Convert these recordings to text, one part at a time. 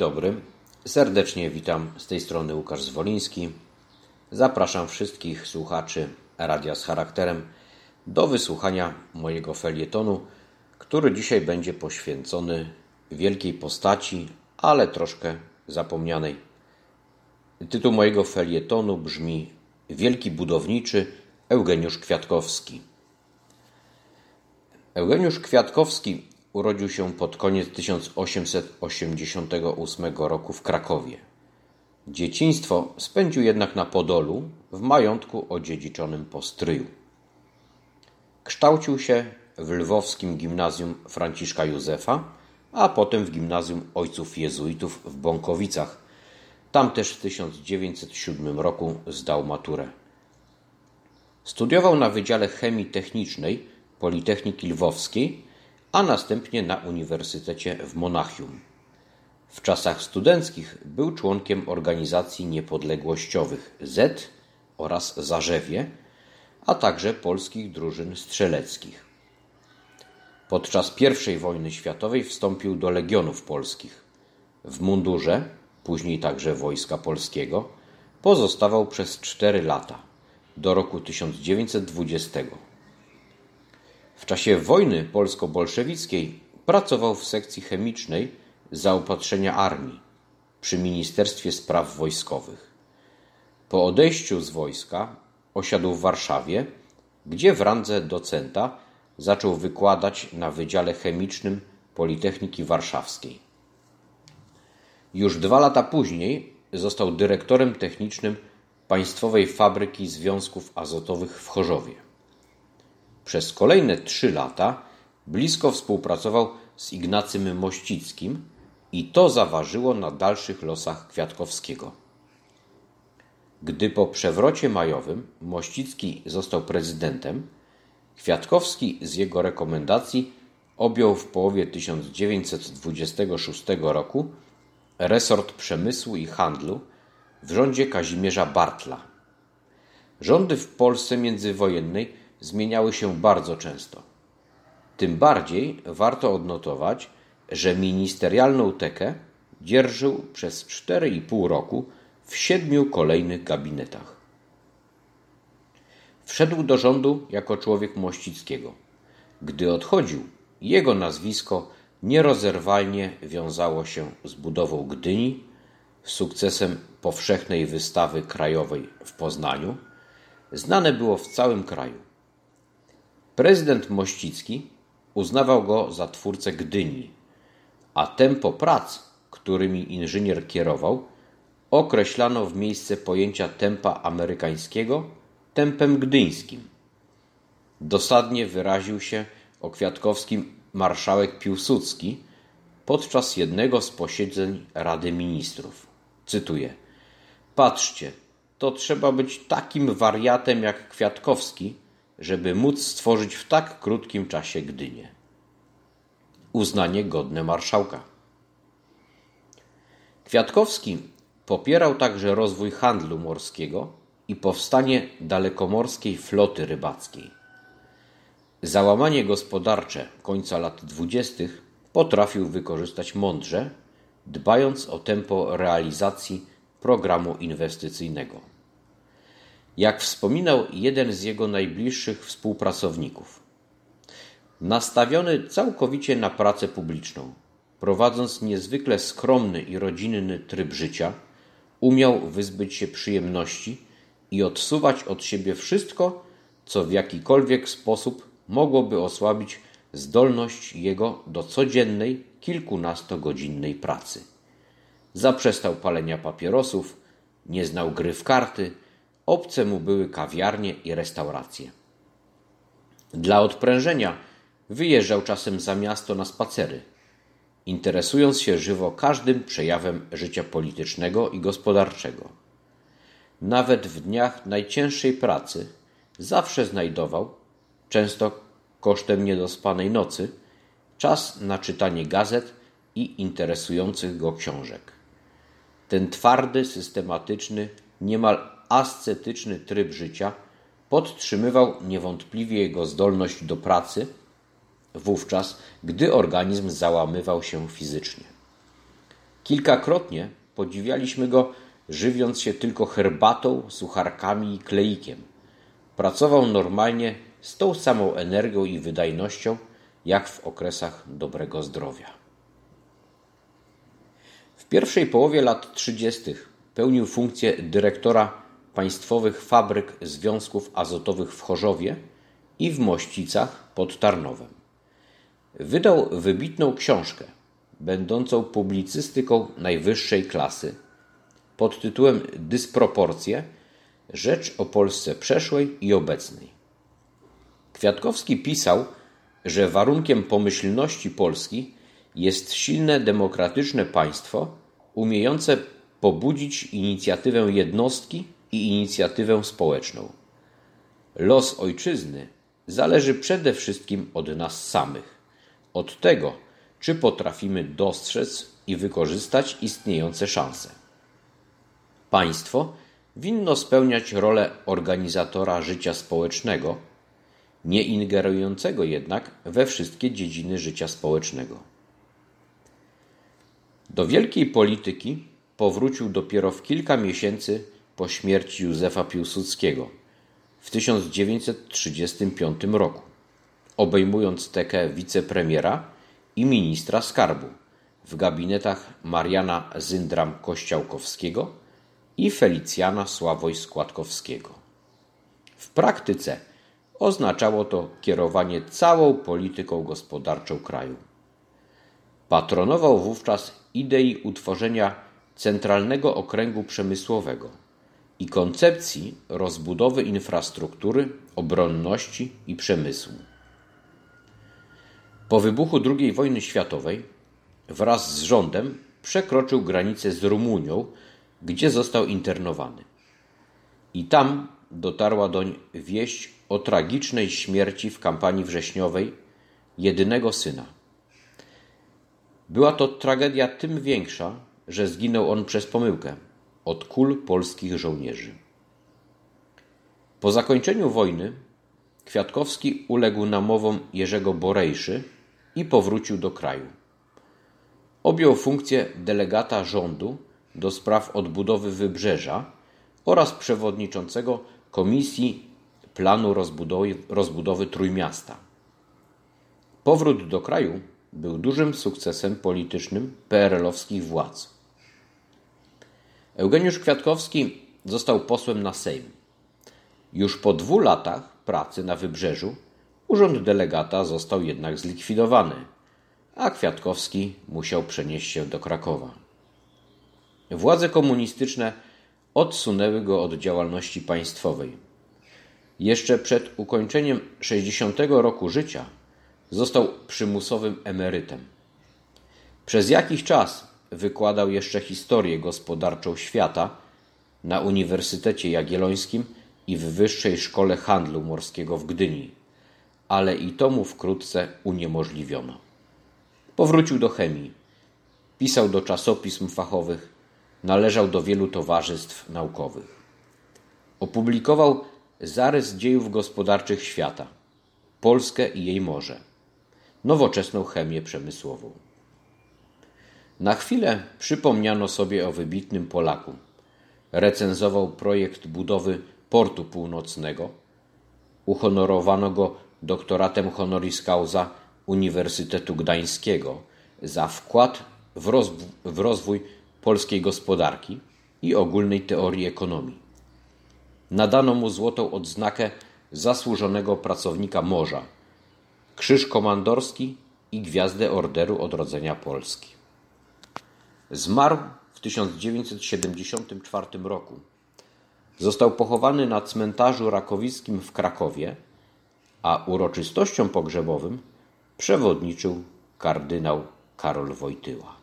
Dobry, serdecznie witam z tej strony Łukasz Zwoliński. Zapraszam wszystkich słuchaczy Radia z Charakterem do wysłuchania mojego felietonu, który dzisiaj będzie poświęcony wielkiej postaci, ale troszkę zapomnianej. Tytuł mojego felietonu brzmi Wielki budowniczy Eugeniusz Kwiatkowski. Eugeniusz Kwiatkowski urodził się pod koniec 1888 roku w Krakowie. Dzieciństwo spędził jednak na Podolu, w majątku odziedziczonym po stryju. Kształcił się w lwowskim gimnazjum Franciszka Józefa, a potem w gimnazjum ojców jezuitów w Bąkowicach. Tam też w 1907 roku zdał maturę. Studiował na Wydziale Chemii Technicznej Politechniki Lwowskiej, a następnie na Uniwersytecie w Monachium. W czasach studenckich był członkiem organizacji niepodległościowych Z oraz Zarzewie, a także polskich drużyn strzeleckich. Podczas I wojny światowej wstąpił do Legionów Polskich. W mundurze, później także Wojska Polskiego, pozostawał przez cztery lata, do roku 1920. W czasie wojny polsko-bolszewickiej pracował w sekcji chemicznej zaopatrzenia armii przy Ministerstwie Spraw Wojskowych. Po odejściu z wojska osiadł w Warszawie, gdzie w randze docenta zaczął wykładać na Wydziale Chemicznym Politechniki Warszawskiej. Już dwa lata później został dyrektorem technicznym Państwowej Fabryki Związków Azotowych w Chorzowie. Przez kolejne trzy lata blisko współpracował z Ignacym Mościckim i to zaważyło na dalszych losach Kwiatkowskiego. Gdy po przewrocie majowym Mościcki został prezydentem, Kwiatkowski z jego rekomendacji objął w połowie 1926 roku resort przemysłu i handlu w rządzie Kazimierza Bartla. Rządy w Polsce międzywojennej zmieniały się bardzo często. Tym bardziej warto odnotować, że ministerialną tekę dzierżył przez 4,5 roku w siedmiu kolejnych gabinetach. Wszedł do rządu jako człowiek Mościckiego. Gdy odchodził, jego nazwisko nierozerwalnie wiązało się z budową Gdyni, sukcesem powszechnej wystawy krajowej w Poznaniu, znane było w całym kraju. Prezydent Mościcki uznawał go za twórcę Gdyni, a tempo prac, którymi inżynier kierował, określano w miejsce pojęcia tempa amerykańskiego tempem gdyńskim. Dosadnie wyraził się o Kwiatkowskim marszałek Piłsudski podczas jednego z posiedzeń Rady Ministrów. Cytuję: Patrzcie, to trzeba być takim wariatem jak Kwiatkowski, żeby móc stworzyć w tak krótkim czasie Gdynię. Uznanie godne marszałka. Kwiatkowski popierał także rozwój handlu morskiego i powstanie dalekomorskiej floty rybackiej. Załamanie gospodarcze końca lat dwudziestych potrafił wykorzystać mądrze, dbając o tempo realizacji programu inwestycyjnego. Jak wspominał jeden z jego najbliższych współpracowników, nastawiony całkowicie na pracę publiczną, prowadząc niezwykle skromny i rodzinny tryb życia, umiał wyzbyć się przyjemności i odsuwać od siebie wszystko, co w jakikolwiek sposób mogłoby osłabić zdolność jego do codziennej, kilkunastogodzinnej pracy. Zaprzestał palenia papierosów, nie znał gry w karty, obce mu były kawiarnie i restauracje. Dla odprężenia wyjeżdżał czasem za miasto na spacery. interesując się żywo każdym przejawem życia politycznego i gospodarczego. Nawet w dniach najcięższej pracy zawsze znajdował, często kosztem niedospanej nocy, czas na czytanie gazet i interesujących go książek. Ten twardy, systematyczny, niemal ascetyczny tryb życia podtrzymywał niewątpliwie jego zdolność do pracy wówczas, gdy organizm załamywał się fizycznie. Kilkakrotnie podziwialiśmy go, żywiąc się tylko herbatą, sucharkami i kleikiem. Pracował normalnie z tą samą energią i wydajnością, jak w okresach dobrego zdrowia. W pierwszej połowie lat 30. pełnił funkcję dyrektora państwowych fabryk związków azotowych w Chorzowie i w Mościcach pod Tarnowem. Wydał wybitną książkę, będącą publicystyką najwyższej klasy, pod tytułem Dysproporcje Rzecz o Polsce przeszłej i obecnej. Kwiatkowski pisał, że warunkiem pomyślności Polski jest silne demokratyczne państwo umiejące pobudzić inicjatywę jednostki i inicjatywę społeczną. Los ojczyzny zależy przede wszystkim od nas samych, od tego, czy potrafimy dostrzec i wykorzystać istniejące szanse. Państwo winno spełniać rolę organizatora życia społecznego, nie ingerującego jednak we wszystkie dziedziny życia społecznego. Do wielkiej polityki powrócił dopiero w kilka miesięcy po śmierci Józefa Piłsudskiego w 1935 roku, obejmując tekę wicepremiera i ministra skarbu w gabinetach Mariana Zyndram-Kościałkowskiego i Felicjana Sławoj-Składkowskiego. W praktyce oznaczało to kierowanie całą polityką gospodarczą kraju. Patronował wówczas idei utworzenia Centralnego Okręgu Przemysłowego i koncepcji rozbudowy infrastruktury, obronności i przemysłu. Po wybuchu II wojny światowej wraz z rządem przekroczył granicę z Rumunią, gdzie został internowany. I tam dotarła doń wieść o tragicznej śmierci w kampanii wrześniowej jedynego syna. Była to tragedia tym większa, że zginął on przez pomyłkę od kul polskich żołnierzy. Po zakończeniu wojny Kwiatkowski uległ namowom Jerzego Borejszy i powrócił do kraju. Objął funkcję delegata rządu do spraw odbudowy wybrzeża oraz przewodniczącego Komisji Planu Rozbudowy, rozbudowy Trójmiasta. Powrót do kraju był dużym sukcesem politycznym PRL-owskich władz. Eugeniusz Kwiatkowski został posłem na Sejm. Już po dwóch latach pracy na wybrzeżu urząd delegata został jednak zlikwidowany, a Kwiatkowski musiał przenieść się do Krakowa. Władze komunistyczne odsunęły go od działalności państwowej. Jeszcze przed ukończeniem 60 roku życia został przymusowym emerytem. Przez jakiś czas wykładał jeszcze historię gospodarczą świata na Uniwersytecie Jagiellońskim i w Wyższej Szkole Handlu Morskiego w Gdyni, ale i to mu wkrótce uniemożliwiono. Powrócił do chemii, pisał do czasopism fachowych, należał do wielu towarzystw naukowych. Opublikował zarys dziejów gospodarczych świata, Polskę i jej morze, nowoczesną chemię przemysłową. Na chwilę przypomniano sobie o wybitnym Polaku. Recenzował projekt budowy portu północnego. Uhonorowano go doktoratem honoris causa Uniwersytetu Gdańskiego za wkład w, w rozwój polskiej gospodarki i ogólnej teorii ekonomii. Nadano mu złotą odznakę zasłużonego pracownika morza, krzyż komandorski i gwiazdę Orderu Odrodzenia Polski. Zmarł w 1974 roku. Został pochowany na cmentarzu rakowickim w Krakowie, a uroczystościom pogrzebowym przewodniczył kardynał Karol Wojtyła.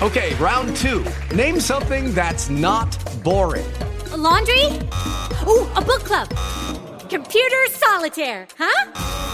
Okay, round two. Name something that's not boring. A laundry? Ooh, a book club. Computer solitaire, huh?